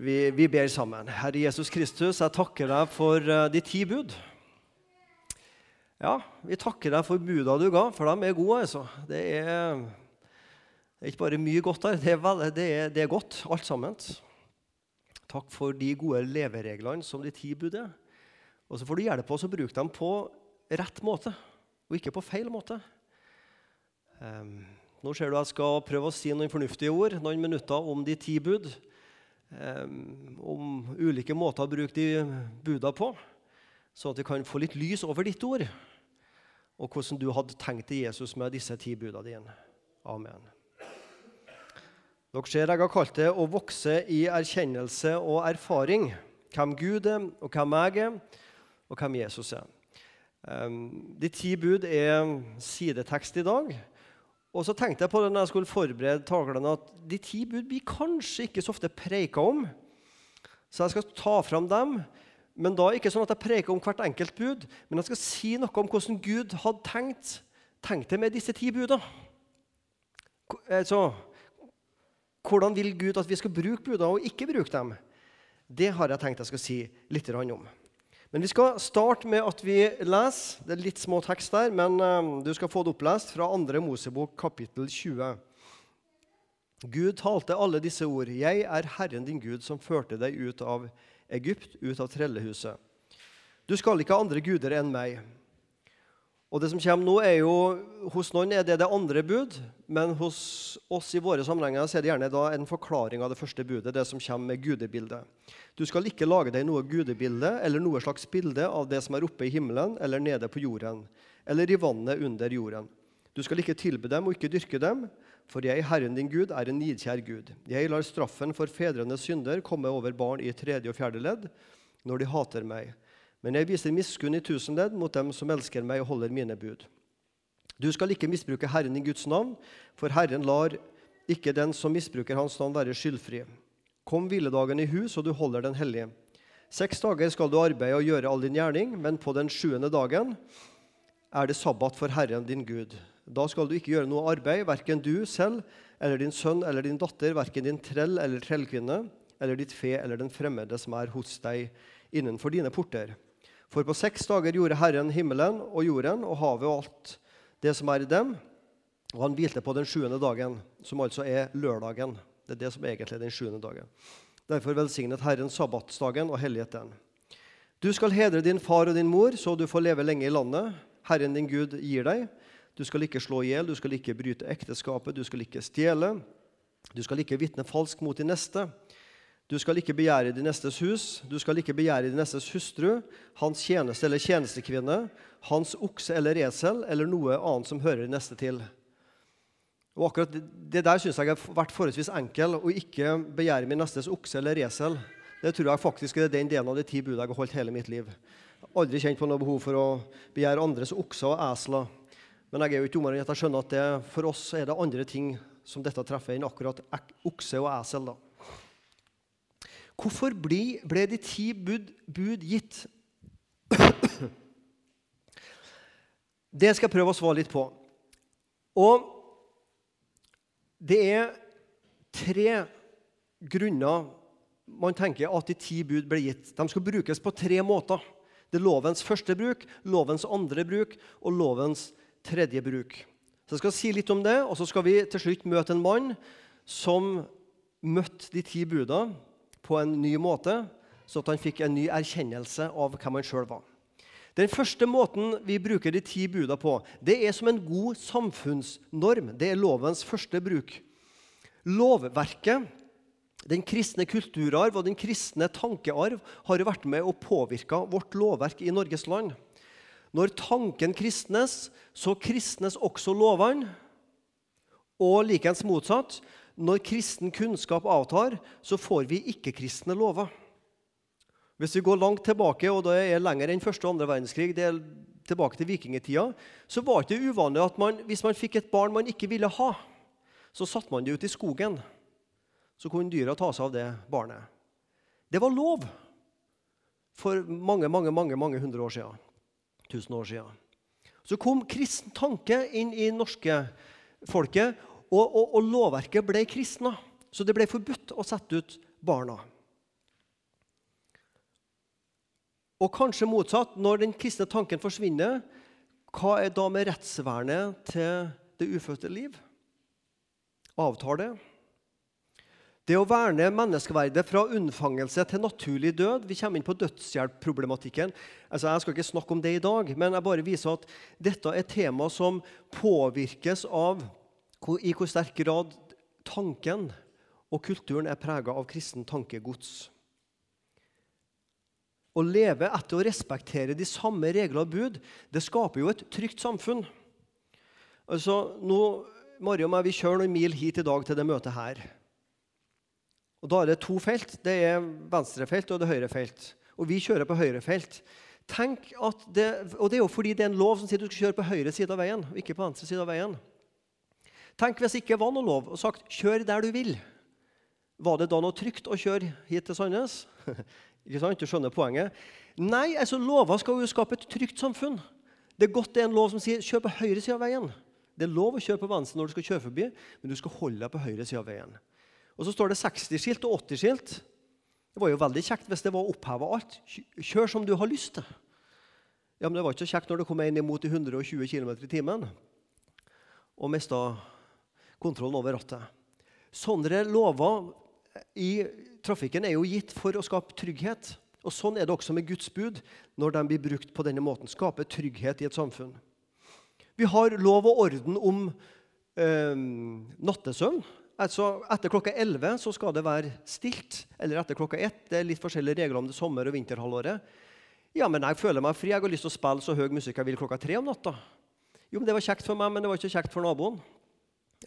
Vi, vi, ber sammen. Herre Jesus Kristus, jeg takker deg for uh, de ti bud. Ja, vi takker deg for buda du ga, for de er gode. altså. Det er, det er ikke bare mye godt der, det er, vel, det, er, det er, godt, alt sammen. Takk for de gode levereglene som de ti bud er. Og så får du hjelpe oss å bruke dem på rett måte, og ikke på feil måte. Um, nå ser du jeg skal prøve å si noen fornuftige ord, noen minutter om de ti bud om ulike måter å bruke de buda på, sånn at vi kan få litt lys over ditt ord, og hvordan du hadde tenkt til Jesus med disse ti buda dine. Amen. Dere ser jeg har kalt det å vokse i erkjennelse og erfaring. Hvem Gud er, og hvem jeg er, og hvem Jesus er. De ti bud er sidetekst i dag. Og så tenkte jeg på det når jeg skulle forberede talene, at de ti bud blir kanskje ikke så ofte preika om. Så jeg skal ta fram dem. Men da ikke sånn at jeg preker om hvert enkelt bud, men jeg skal si noe om hvordan Gud hadde tenkt, tenkt det med disse ti buda. Eh, så, hvordan vil Gud at vi skal bruke buda og ikke bruke dem? Det har jeg tenkt jeg skal si litt om. Men vi skal starte med at vi leser. Det er litt små tekst der, men um, du skal få det opplest fra 2. Mosebok kapittel 20. Gud talte alle disse ord. Jeg er Herren din Gud, som førte deg ut av Egypt, ut av trellehuset. Du skal ikke ha andre guder enn meg. Og det som kommer nå er jo, Hos noen er det det andre bud, men hos oss i våre sammenhenger så er det gjerne en forklaring av det første budet, det som kommer med gudebildet. Du skal ikke lage deg noe gudebilde eller noe slags bilde av det som er oppe i himmelen eller nede på jorden, eller i vannet under jorden. Du skal ikke tilbe dem og ikke dyrke dem, for jeg, Herren din Gud, er en nidkjær Gud. Jeg lar straffen for fedrenes synder komme over barn i tredje og fjerde ledd når de hater meg. Men jeg viser miskunn i tusen ledd mot dem som elsker meg og holder mine bud. Du skal ikke misbruke Herren i Guds navn, for Herren lar ikke den som misbruker Hans navn, være skyldfri. Kom hviledagen i hus, og du holder den hellig. Seks dager skal du arbeide og gjøre all din gjerning, men på den sjuende dagen er det sabbat for Herren din Gud. Da skal du ikke gjøre noe arbeid, verken du selv eller din sønn eller din datter, verken din trell eller trellkvinne eller ditt fe eller den fremmede som er hos deg innenfor dine porter. For på seks dager gjorde Herren himmelen og jorden og havet og alt det som er i dem. Og han hvilte på den sjuende dagen, som altså er lørdagen. Det er det som egentlig er den sjuende dagen. Derfor velsignet Herren sabbatsdagen og helliget den. Du skal hedre din far og din mor, så du får leve lenge i landet. Herren din Gud gir deg. Du skal ikke slå i hjel, du skal ikke bryte ekteskapet, du skal ikke stjele. Du skal ikke vitne falsk mot din neste. Du skal ikke begjære din nestes hus, du skal ikke begjære din nestes hustru, hans tjeneste eller tjenestekvinne, hans okse eller esel eller noe annet som hører din neste til. Og akkurat Det der syns jeg har vært forholdsvis enkel, å ikke begjære min nestes okse eller esel. Det tror jeg faktisk er den delen av de ti budene jeg har holdt hele mitt liv. Jeg har aldri kjent på noe behov for å begjære andres okser og esler. Men jeg er jo ikke dummere enn at jeg skjønner at det, for oss er det andre ting som dette treffer, enn akkurat okse og esel. da. Hvorfor ble, de ti bud, bud gitt? Det skal jeg prøve å svare litt på. Og det er tre grunner man tenker at de ti bud ble gitt. De skal brukes på tre måter. Det er lovens første bruk, lovens andre bruk og lovens tredje bruk. Så Jeg skal si litt om det, og så skal vi til slutt møte en mann som møtte de ti budene på en ny måte, så at han fikk en ny erkjennelse av hvem han sjøl var. Den første måten vi bruker de ti buda på, det er som en god samfunnsnorm. Det er lovens første bruk. Lovverket, den kristne kulturarv og den kristne tankearv har vært med og påvirka vårt lovverk i Norges land. Når tanken kristnes, så kristnes også lovene. Og likens motsatt. Når kristen kunnskap avtar, så får vi ikke-kristne lover. Hvis vi går langt tilbake, og det er lenger enn første og andre verdenskrig, det er tilbake til vikingtida, så var det ikke uvanlig at man, hvis man fikk et barn man ikke ville ha, så satte man det ut i skogen. Så kunne dyra ta seg av det barnet. Det var lov for mange mange, mange, mange hundre år siden. Tusen år siden. Så kom kristen tanke inn i norske folket og, og, og lovverket ble kristna, så det ble forbudt å sette ut barna. Og kanskje motsatt. Når den kristne tanken forsvinner, hva er da med rettsvernet til det ufødte liv? Avtar det? Å verne menneskeverdet fra unnfangelse til naturlig død Vi kommer inn på dødshjelpproblematikken. Altså, jeg skal ikke snakke om det i dag, men jeg bare viser at dette er tema som påvirkes av i hvor sterk grad tanken og kulturen er prega av kristen tankegods. Å leve etter å respektere de samme regler og bud det skaper jo et trygt samfunn. Altså, nå, Mari og meg, Vi kjører noen mil hit i dag til det møtet her. Og Da er det to felt. Det er venstrefelt og det høyrefelt. Og vi kjører på høyrefelt. Tenk at det, og det er jo fordi det er en lov som sier du skal kjøre på høyre side av veien, og ikke på venstre side av veien. Tenk hvis det ikke var noe lov og sagt 'kjør der du vil'. Var det da noe trygt å kjøre hit til Sandnes? ikke sant? Du skjønner poenget? Nei, altså lover skal jo skape et trygt samfunn. Det er godt det er en lov som sier 'kjør på høyre side av veien'. Det er lov å kjøre på venstre når du skal kjøre forbi, men du skal holde deg på høyre side av veien. Og så står det 60-skilt og 80-skilt. Det var jo veldig kjekt hvis det var oppheva alt. Kjør som du har lyst til. Ja, Men det var ikke så kjekt når det kom en imot i 120 km i timen og mista kontrollen over rattet. Sånne lover i trafikken er jo gitt for å skape trygghet. Og Sånn er det også med Guds bud når de blir brukt på denne måten. Skape trygghet i et samfunn. Vi har lov og orden om eh, nattesøvn. Altså, Etter klokka 11 så skal det være stilt. Eller etter klokka 1. Det er litt forskjellige regler om det sommer- og vinterhalvåret. Ja, men jeg føler meg fri. Jeg har lyst til å spille så høy musikk jeg vil klokka tre om natta. Jo, men Det var kjekt for meg, men det var ikke kjekt for naboen.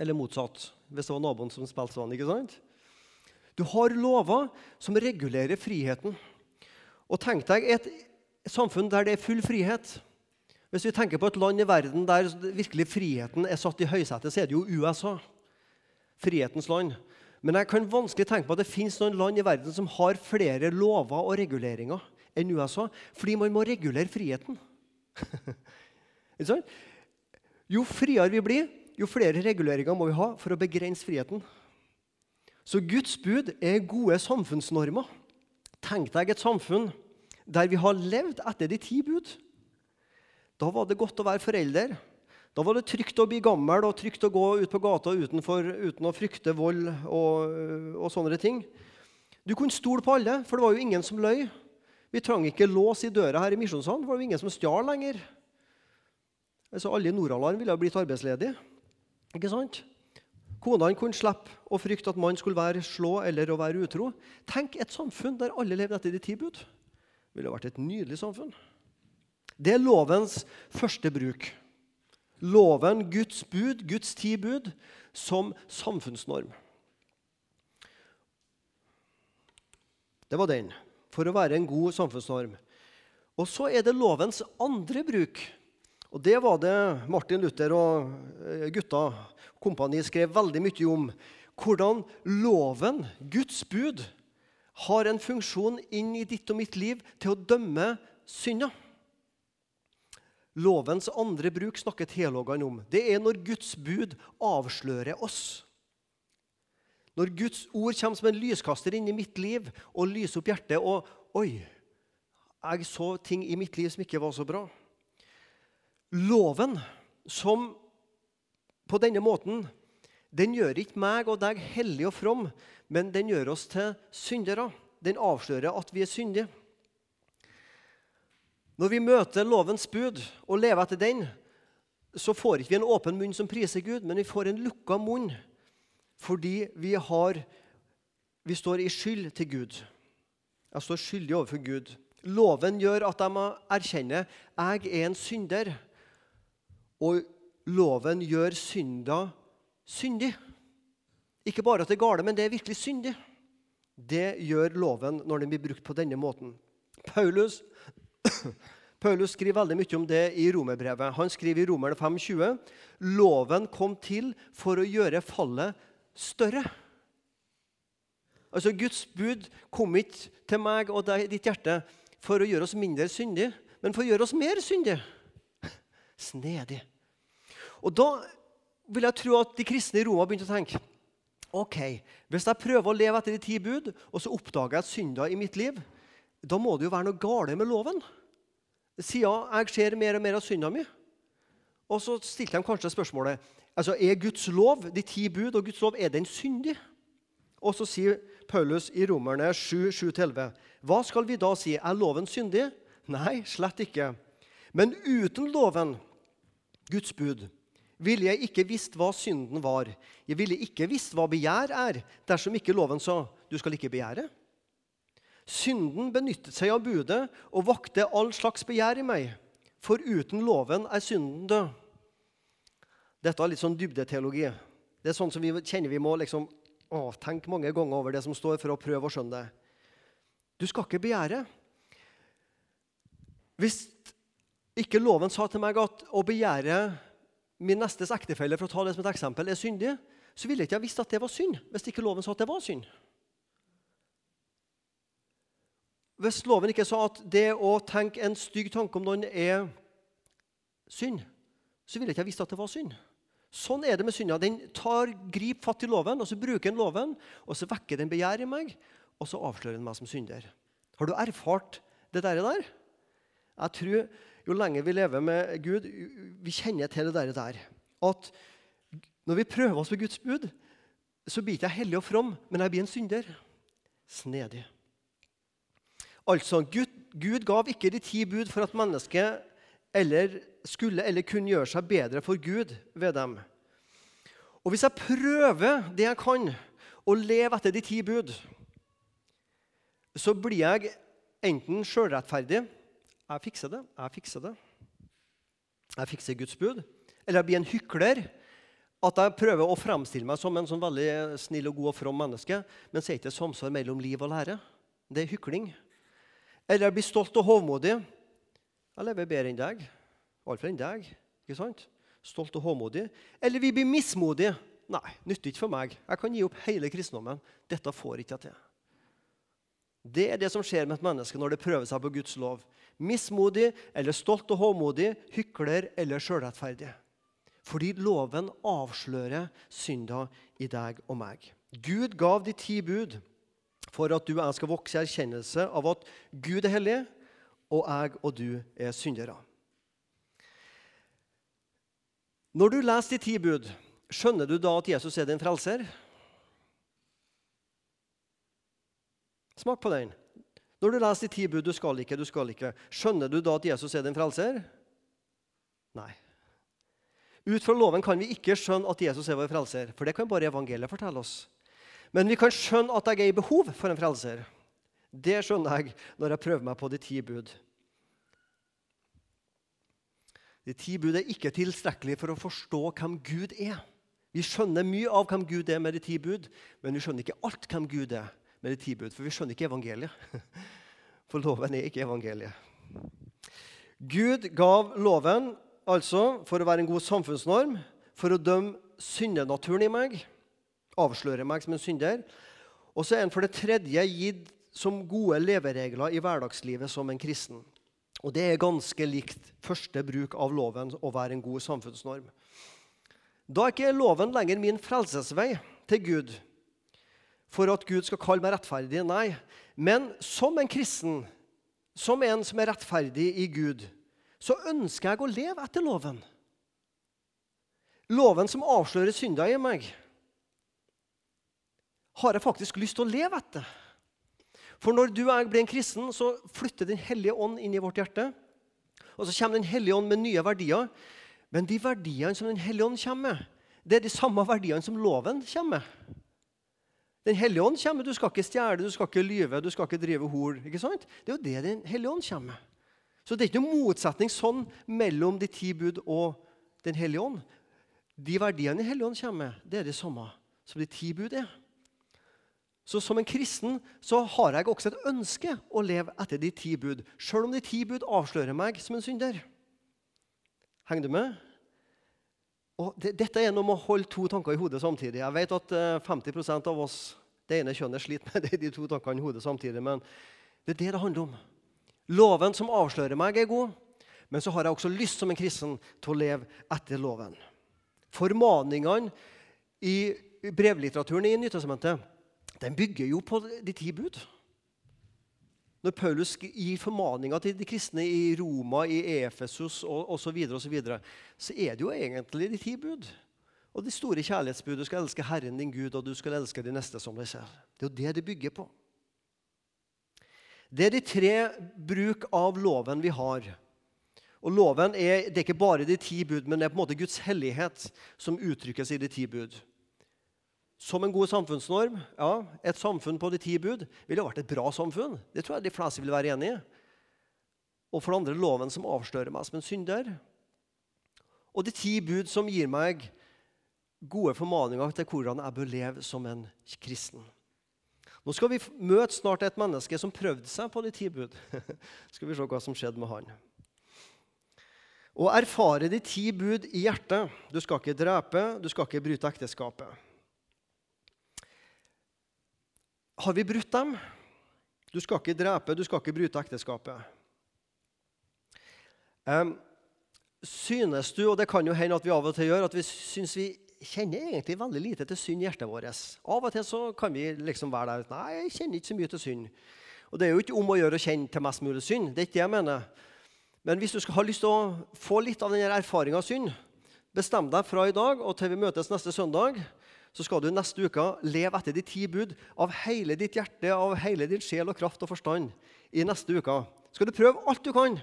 Eller motsatt, hvis det var naboen som spilte sånn. ikke sant? Du har lover som regulerer friheten. Og tenk deg et samfunn der det er full frihet. Hvis vi tenker på et land i verden der virkelig friheten er satt i høysetet, så er det jo USA frihetens land. Men jeg kan vanskelig tenke på at det fins noen land i verden som har flere lover og reguleringer enn USA, fordi man må regulere friheten. jo friere vi blir, jo flere reguleringer må vi ha for å begrense friheten. Så Guds bud er gode samfunnsnormer. Tenk deg et samfunn der vi har levd etter de ti bud. Da var det godt å være forelder. Da var det trygt å bli gammel og trygt å gå ut på gata utenfor, uten å frykte vold og, og, sånne ting. Du kunne stole på alle, for det var jo ingen som løy. Vi trang ikke lås i døra her i Misjonssalen, det var jo ingen som stjal lenger. Altså, alle i Nordalarm ville ha blitt arbeidsledige. Ikke sant? Konene kunne slippe å frykte at mannen skulle være slå eller å være utro. Tenk et samfunn der alle levde etter de ti bud. Det ville vært et nydelig samfunn. Det er lovens første bruk loven, Guds bud, Guds ti bud, som samfunnsnorm. Det var den, for å være en god samfunnsnorm. Og så er det lovens andre bruk. Og Det var det Martin Luther og eh, gutta kompani skrev veldig mye om. Hvordan loven, Guds bud, har en funksjon inn i ditt og mitt liv til å dømme synder. Lovens andre bruk snakket teologene om. Det er når Guds bud avslører oss. Når Guds ord kommer som en lyskaster inn i mitt liv og lyser opp hjertet og Oi, jeg så ting i mitt liv som ikke var så bra. Loven, som på denne måten den gjør ikke meg og deg hellig og from, men den gjør oss til syndere. Den avslører at vi er syndige. Når vi møter lovens bud og lever etter den, så får ikke vi en åpen munn som priser Gud, men vi får en lukka munn fordi vi, har, vi står i skyld til Gud. Jeg står skyldig overfor Gud. Loven gjør at jeg må erkjenne jeg er en synder. Og loven gjør synda syndig. Ikke bare at det er gale, men det er virkelig syndig. Det gjør loven når den blir brukt på denne måten. Paulus Paulus skriver veldig mye om det i romerbrevet. Han skriver i Romerne 5,20.: Loven kom til for å gjøre fallet større. Altså, Guds bud kom ikke til meg og deg, ditt hjerte for å gjøre oss mindre syndige, men for å gjøre oss mer syndige. Snedig. Og Da vil jeg tro at de kristne i Roma begynte å tenke ok, hvis jeg prøver å leve etter de ti bud, og så oppdager jeg synder i mitt liv, da må det jo være noe galt med loven. Siden jeg ser mer og mer av synda mi. Og så stilte de kanskje spørsmålet altså er Guds lov, de ti bud og Guds lov, er den syndig. Og så sier Paulus i Romerne 7, 7-11.: Hva skal vi da si? Er loven syndig? Nei, slett ikke. Men uten loven, Guds bud, ville jeg ikke visst hva synden var. Jeg ville ikke visst hva begjær er, dersom ikke loven sa du skal ikke begjære. Synden benyttet seg av budet og vakte all slags begjær i meg. For uten loven er synden død. Dette er litt sånn dybdeteologi. Det er sånn som vi kjenner vi må liksom, å, mange ganger over det som står, for å prøve å skjønne det. Du skal ikke begjære. Hvis ikke loven sa til meg at å begjære min nestes ektefelle for å ta det som et eksempel, er syndig, så ville jeg ikke ha visst at det var synd. hvis ikke loven sa at det var synd. Hvis loven ikke sa at det å tenke en stygg tanke om noen er synd, så ville jeg ikke ha visst at det var synd. Sånn er det med synda. Den tar grip fatt i loven, og så bruker den loven, og så vekker den begjær i meg, og så avslører den meg som synder. Har du erfart det der? Jeg tror jo lenger vi lever med Gud, vi kjenner til det der. At når vi prøver oss ved Guds bud, så blir ikke jeg hellig og from, men jeg blir en synder. Snedig. Altså, Gud, Gud gav ikke de ti bud for at mennesket eller skulle eller kunne gjøre seg bedre for Gud ved dem. Og hvis jeg prøver det jeg kan, å leve etter de ti bud, så blir jeg enten sjølrettferdig jeg fikser det. Jeg fikser det. Jeg fikser Guds bud. Eller jeg blir en hykler. At jeg prøver å fremstille meg som en sånn veldig snill og god og from menneske, men så er det ikke samsvar mellom liv og lære. Det er hykling. Eller jeg blir stolt og hovmodig. Jeg lever bedre enn deg. Iallfall enn deg. Ikke sant? Stolt og hovmodig. Eller vi blir mismodige. Nei, nytter ikke for meg. Jeg kan gi opp hele kristendommen. Dette får ikke jeg til. Det er det som skjer med et menneske når det prøver seg på Guds lov mismodig eller stolt og håmodig, hykler eller sjølrettferdig. Fordi loven avslører synda i deg og meg. Gud gav de ti bud for at du og jeg skal vokse i erkjennelse av at Gud er hellig, og jeg og du er syndere. Når du leser de ti bud, skjønner du da at Jesus er din frelser? Smak på den. Når du leser de ti bud 'du skal ikke, du skal ikke', skjønner du da at Jesus er din frelser? Nei. Ut fra loven kan vi ikke skjønne at Jesus er vår frelser, for det kan bare evangeliet fortelle oss. Men vi kan skjønne at jeg er i behov for en frelser. Det skjønner jeg når jeg prøver meg på de ti bud. De ti bud er ikke tilstrekkelig for å forstå hvem Gud er. Vi skjønner mye av hvem Gud er med de ti bud, men vi skjønner ikke alt hvem Gud er med de ti bud, for vi skjønner ikke evangeliet. For loven er ikke evangeliet. Gud gav loven altså for å være en god samfunnsnorm, for å dømme syndenaturen i meg, avsløre meg som en synder. Og så er den for det tredje gitt som gode leveregler i hverdagslivet som en kristen. Og Det er ganske likt første bruk av loven å være en god samfunnsnorm. Da er ikke loven lenger min frelsesvei til Gud, for at Gud skal kalle meg rettferdig. Nei. Men som en kristen, som en som er rettferdig i Gud, så ønsker jeg å leve etter loven. Loven som avslører synder i meg, har jeg faktisk lyst til å leve etter. For når du og jeg blir en kristen, så flytter Den hellige ånd inn i vårt hjerte. Og så kommer Den hellige ånd med nye verdier. Men de verdiene som Den hellige ånd kommer med, det er de samme verdiene som loven kommer med. Den hellige ånd kommer. Du skal ikke stjele, du skal ikke lyve, du skal ikke drive hor. ikke sant? Det er jo det Den hellige ånd kommer. Så det er ikke noen motsetning sånn mellom de ti bud og Den hellige ånd. De verdiene Den hellige ånd kommer med, det er det samme som de ti bud er. Så som en kristen så har jeg også et ønske å leve etter de ti bud, sjøl om de ti bud avslører meg som en synder. Henger du med? Og det, dette er noe med å holde to tanker i hodet samtidig. Jeg vet at 50 eh, av oss det ene kjønnet sliter med de to tankene i hodet samtidig. Men det er det det handler om. Loven som avslører meg, er god. Men så har jeg også lyst som en kristen til å leve etter loven. Formaningene i brevlitteraturen i Nytestamentet den bygger jo på de ti bud. Når Paulus gir formaninger til de kristne i Roma, i Efesus osv., så, videre, og så, videre, så er det jo egentlig de ti bud. Og de store kjærlighetsbud. Du skal elske Herren din Gud, og du skal elske de neste som deg selv. Det er jo det det bygger på. Det er de tre bruk av loven vi har. Og loven er, Det er ikke bare de ti bud, men det er på en måte Guds hellighet som uttrykkes i de ti bud. Som en god samfunnsnorm ja, Et samfunn på de ti bud ville vært et bra samfunn. Det tror jeg de fleste vil være enig i. Og for det andre loven som avslører meg som en synder. Og de ti bud som gir meg gode formaninger til hvordan jeg bør leve som en kristen. Nå skal vi møte snart et menneske som prøvde seg på de ti bud. skal vi se hva som skjedde med han. Å erfare de ti bud i hjertet. Du skal ikke drepe, du skal ikke bryte ekteskapet. Har vi brutt dem? Du skal ikke drepe, du skal ikke bryte ekteskapet. Um, synes du, og det kan jo hende at vi av og til gjør, at vi syns vi kjenner egentlig veldig lite til synd i hjertet vårt. Av og til så kan vi liksom være der Nei, jeg kjenner ikke så mye til synd. Og Det er jo ikke om å gjøre å kjenne til mest mulig synd. Det er ikke det jeg mener. Men hvis du skal ha lyst til å få litt av denne erfaringa av synd, bestem deg fra i dag og til vi møtes neste søndag, så skal du neste uke leve etter de ti bud av hele ditt hjerte, av hele din sjel og kraft og forstand. i neste uke. Skal du prøve alt du kan,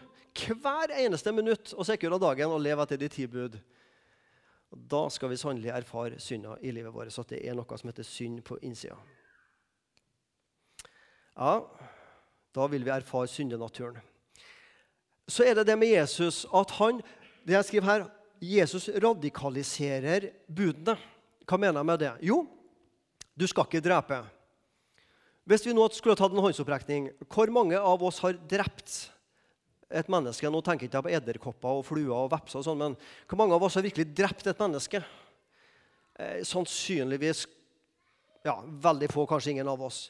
hver eneste minutt og sekund av dagen, og leve etter de ti bud. Da skal vi sannelig erfare synda i livet vårt, så at det er noe som heter synd på innsida. Ja, da vil vi erfare syndenaturen så er det det med Jesus at han det jeg skriver her, Jesus radikaliserer budene. Hva mener jeg med det? Jo, du skal ikke drepe. Hvis vi nå skulle tatt en håndsopprekning, hvor mange av oss har drept et menneske? Nå tenker jeg ikke på edderkopper og fluer og vepser, og sånn, men hvor mange av oss har virkelig drept et menneske? Eh, sannsynligvis ja, veldig få, kanskje ingen av oss.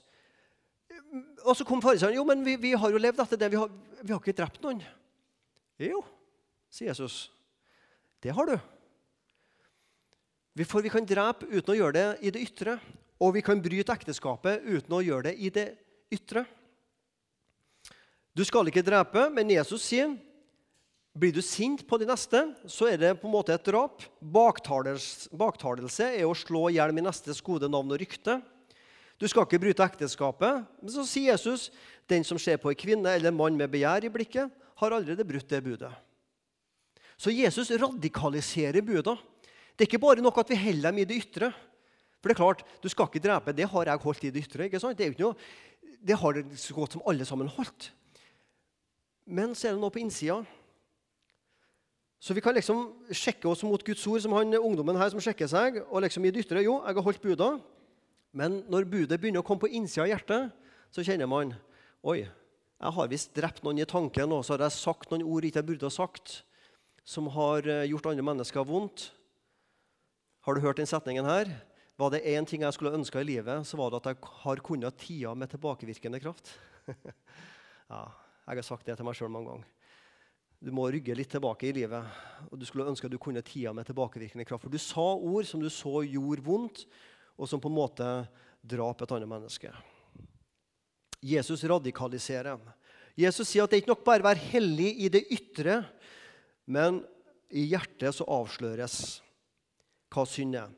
Og så kom fariseren. Jo, men vi, vi, har jo levd etter det. Vi har, vi har ikke drept noen. Jo, sier Jesus. Det har du. For vi kan drepe uten å gjøre det i det ytre, og vi kan bryte ekteskapet uten å gjøre det i det ytre. Du skal ikke drepe, men Jesus sier blir du sint på de neste, så er det på en måte et drap. Baktalelse er å slå i hjel min nestes gode navn og rykte. Du skal ikke bryte ekteskapet. Men så sier Jesus den som ser på en kvinne eller en mann med begjær i blikket, har allerede brutt det budet. Så Jesus radikaliserer buda. Det er ikke bare nok at vi holder dem i det ytre. For det er klart, Du skal ikke drepe. Det har jeg holdt i det ytre. ikke sant? Det, er jo ikke noe, det har så godt som alle sammen holdt. Men så er det noe på innsida. Så vi kan liksom sjekke oss mot Guds ord, som han ungdommen her som sjekker seg. og liksom i det ytre, Jo, jeg har holdt buda. Men når budet begynner å komme på innsida av hjertet, så kjenner man Oi, jeg har visst drept noen i tanken, og så har jeg sagt noen ord ikke jeg burde ha sagt, som har eh, gjort andre mennesker vondt. Har du hørt den setningen her? Var det én ting jeg skulle ønska i livet, så var det at jeg har kunnet tida med tilbakevirkende kraft. ja, jeg har sagt det til meg sjøl mange ganger. Du må rygge litt tilbake i livet. og Du skulle ønske at du kunne tida med tilbakevirkende kraft. For du sa ord som du så gjorde vondt, og som på en måte drap et annet menneske. Jesus radikaliserer. Jesus sier at det er ikke nok bare å være hellig i det ytre, men i hjertet så avsløres hva synd er.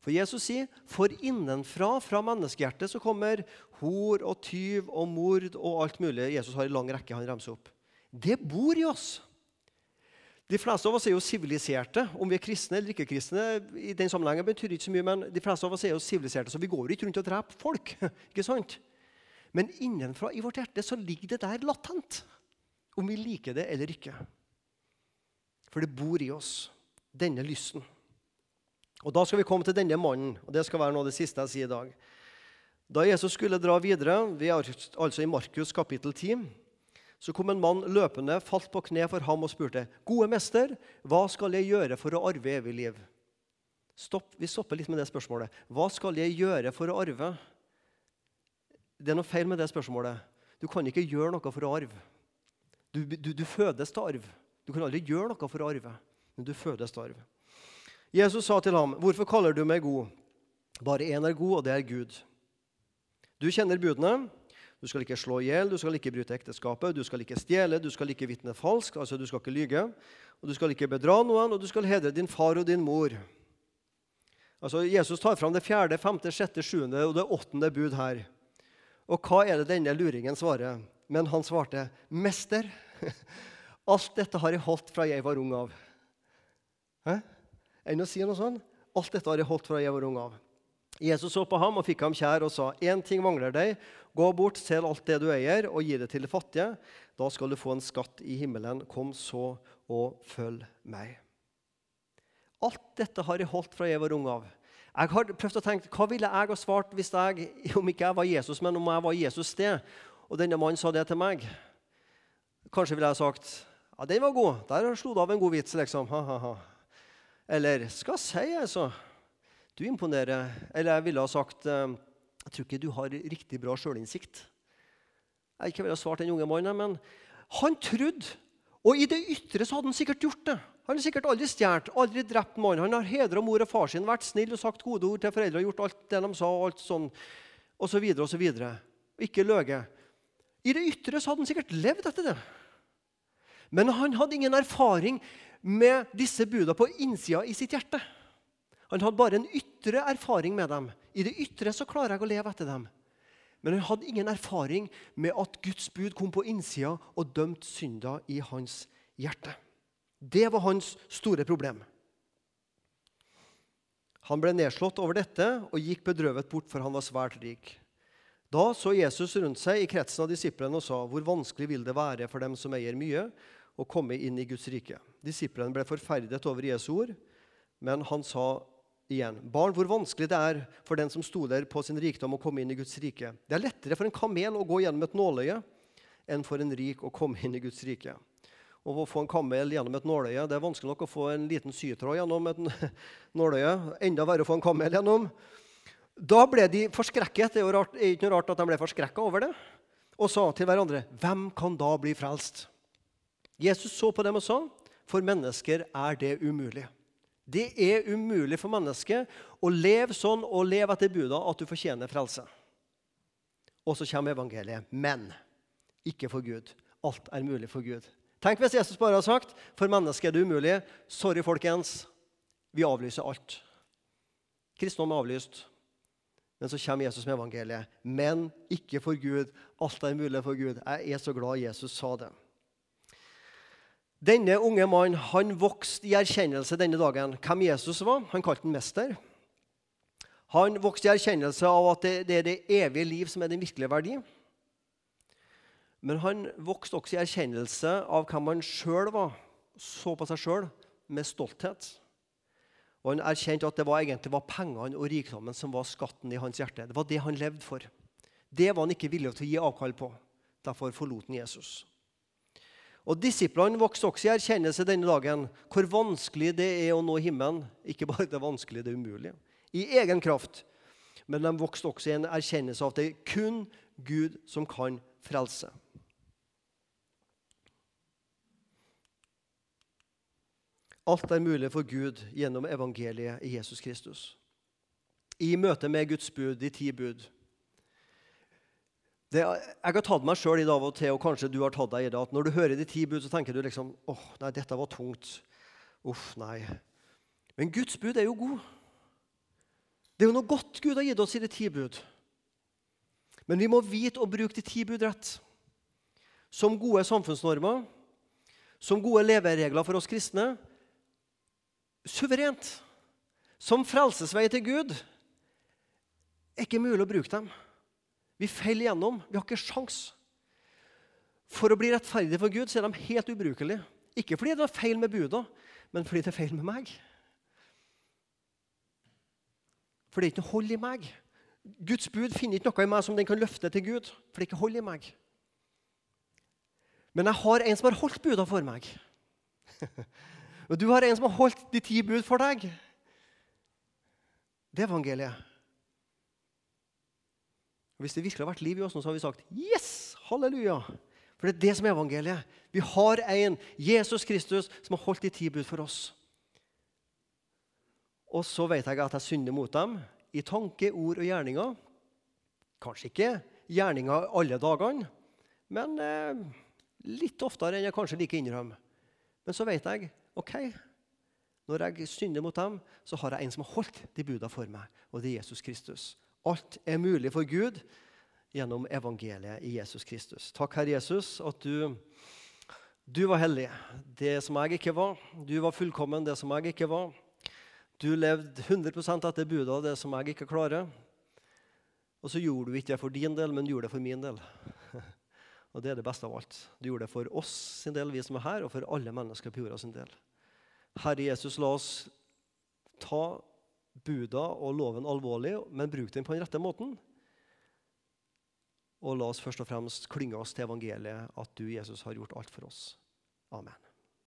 For Jesus sier for innenfra, fra menneskehjertet, så kommer hor og tyv og mord og alt mulig. Jesus har en lang rekke han remser opp. Det bor i oss. De fleste av oss er jo siviliserte. Om vi er kristne eller ikke kristne, i den sammenhengen betyr ikke så mye, men de fleste av oss er jo siviliserte, så vi går ikke rundt og dreper folk. ikke sant? Men innenfra i vårt hjerte så ligger det der latent, om vi liker det eller ikke. For det bor i oss, denne lysten. Og Da skal vi komme til denne mannen, og det skal være noe av det siste jeg sier i dag. Da Jesus skulle dra videre, vi er altså i Markus kapittel 10, så kom en mann løpende, falt på kne for ham og spurte, 'Gode mester, hva skal jeg gjøre for å arve evig liv?' Stopp, Vi stopper litt med det spørsmålet. Hva skal jeg gjøre for å arve det er noe feil med det spørsmålet. Du kan ikke gjøre noe for å arve. Du, du, du fødes til arv. Du kan aldri gjøre noe for å arve, men du fødes til arv. Jesus sa til ham, 'Hvorfor kaller du meg god?' Bare én er god, og det er Gud. Du kjenner budene. Du skal ikke slå i hjel, du skal ikke bryte ekteskapet, du skal ikke stjele, du skal ikke vitne falskt, altså du skal ikke lyge, og du skal ikke bedra noen, og du skal hedre din far og din mor. Altså, Jesus tar fram det fjerde, femte, sjette, sjuende og det åttende bud her. Og hva er det denne luringen svarer? Men han svarte, 'Mester, alt dette har jeg holdt fra jeg var ung av.' Hæ? Enn å si noe sånt? Alt dette har jeg holdt fra jeg var ung av. Jesus så på ham og fikk ham kjær og sa, 'Én ting mangler deg. Gå bort, selg alt det du eier, og gi det til de fattige. Da skal du få en skatt i himmelen. Kom så og følg meg.' Alt dette har jeg holdt fra jeg var ung av. Jeg har prøvd å tenke, Hva ville jeg ha svart hvis jeg, om ikke jeg var Jesus, men om jeg var Jesus sted, og denne mannen sa det til meg? Kanskje ville jeg sagt ja, den var god. Der slo du av en god vits, liksom. Ha, ha, ha. Eller skal jeg si, altså. Du imponerer. Eller jeg ville ha sagt eh, jeg tror ikke du har riktig bra sjølinnsikt. Jeg ikke ville ha svart den unge mannen, men han trodde. Og i det ytre så hadde han sikkert gjort det. Han har sikkert aldri stjålet, aldri drept mannen. Han har hedra mor og far sin, vært snill og sagt gode ord til foreldre, og gjort alt det de sa, og alt sånn, og så videre og. Ikke løyet. I det ytre så hadde han sikkert levd etter det. Men han hadde ingen erfaring med disse budene på innsida i sitt hjerte. Han hadde bare en ytre erfaring med dem. I det ytre så klarer jeg å leve etter dem. Men han hadde ingen erfaring med at Guds bud kom på innsida og dømte synder i hans hjerte. Det var hans store problem. Han ble nedslått over dette og gikk bedrøvet bort, for han var svært rik. Da så Jesus rundt seg i kretsen av disiplene og sa, 'Hvor vanskelig vil det være for dem som eier mye, å komme inn i Guds rike?' Disiplene ble forferdet over Jesu ord, men han sa igjen. Barn, hvor vanskelig det er for den som stoler på sin rikdom, å komme inn i Guds rike. Det er lettere for en kamel å gå gjennom et nåløye enn for en rik å komme inn i Guds rike. Og Å få en kamel gjennom et nåløye det er vanskelig nok å få en liten sytråd gjennom et nåløye. Enda verre å få en kamel gjennom. Da ble de forskrekket. Det er, rart, er ikke noe rart at de ble forskrekka over det. Og sa til hverandre, 'Hvem kan da bli frelst?' Jesus så på dem og sa, 'For mennesker er det umulig.' Det er umulig for mennesket å leve sånn og leve etter buda at du fortjener frelse. Og så kommer evangeliet. Men ikke for Gud. Alt er mulig for Gud. Tenk hvis Jesus bare har sagt for mennesket er det umulig. Sorry, folkens. Vi avlyser alt. Kristendom er avlyst. Men så kommer Jesus med evangeliet. Men ikke for Gud. Alt er mulig for Gud. Jeg er så glad Jesus sa det. Denne unge mannen han vokste i erkjennelse denne dagen hvem Jesus var. Han kalte han mester. Han vokste i erkjennelse av at det, det er det evige liv som er den virkelige verdi. Men han vokste også i erkjennelse av hvem han sjøl var. Så på seg sjøl med stolthet. Og Han erkjente at det var egentlig var pengene og rikdommen som var skatten i hans hjerte. Det var det han levde for. Det var han ikke villig til å gi avkall på. Derfor forlot han Jesus. Og Disiplene vokste også i erkjennelse denne dagen hvor vanskelig det er å nå himmelen. Ikke bare det vanskelige, det umulige. I egen kraft. Men de vokste også i en erkjennelse av at det er kun Gud som kan frelse. Alt er mulig for Gud gjennom evangeliet i Jesus Kristus. I møte med Guds bud, de ti bud, det, jeg har tatt meg sjøl i det av og til, og kanskje du har tatt deg i det, at når du hører de ti bud, så tenker du liksom åh, nei, dette var tungt. Uff, nei. Men Guds bud er jo god. Det er jo noe godt Gud har gitt oss i de ti bud. Men vi må vite å bruke de ti bud rett. Som gode samfunnsnormer, som gode leveregler for oss kristne. Suverent. Som frelsesvei til Gud. er ikke mulig å bruke dem. Vi faller gjennom. Vi har ikke sjans. For å bli rettferdig for Gud så er de helt ubrukelige. Ikke fordi det er feil med buda, men fordi det er feil med meg. For det er ikke noe hold i meg. Guds bud finner ikke noe i meg som den kan løfte til Gud. For det er ikke hold i meg. Men jeg har en som har holdt buda for meg. Og du har en som har holdt de ti bud for deg. Det er evangeliet. Og Hvis det virkelig har vært liv i oss, nå, så har vi sagt yes! Halleluja! For det er det som er evangeliet. Vi har en, Jesus Kristus, som har holdt de ti bud for oss. Og så vet jeg at jeg synder mot dem i tanke, ord og gjerninger. Kanskje ikke gjerninger alle dagene, men eh, litt oftere enn jeg kanskje liker å innrømme. Men så vet jeg ok, når jeg synder mot dem, så har jeg en som har holdt de buda for meg, og det er Jesus Kristus. Alt er mulig for Gud gjennom evangeliet i Jesus Kristus. Takk, Herre Jesus, at du, du var hellig, det som jeg ikke var. Du var fullkommen, det som jeg ikke var. Du levde 100% etter buda, det som jeg ikke klarer. Og så gjorde du ikke det for din del, men gjorde det for min del. Og det er det beste av alt. Du gjorde det for oss sin del, vi som er her, og for alle mennesker på jorda sin del. Herre Jesus, la oss ta buda og loven alvorlig, men bruk den på den rette måten. Og la oss først og fremst klynge oss til evangeliet, at du, Jesus, har gjort alt for oss. Amen.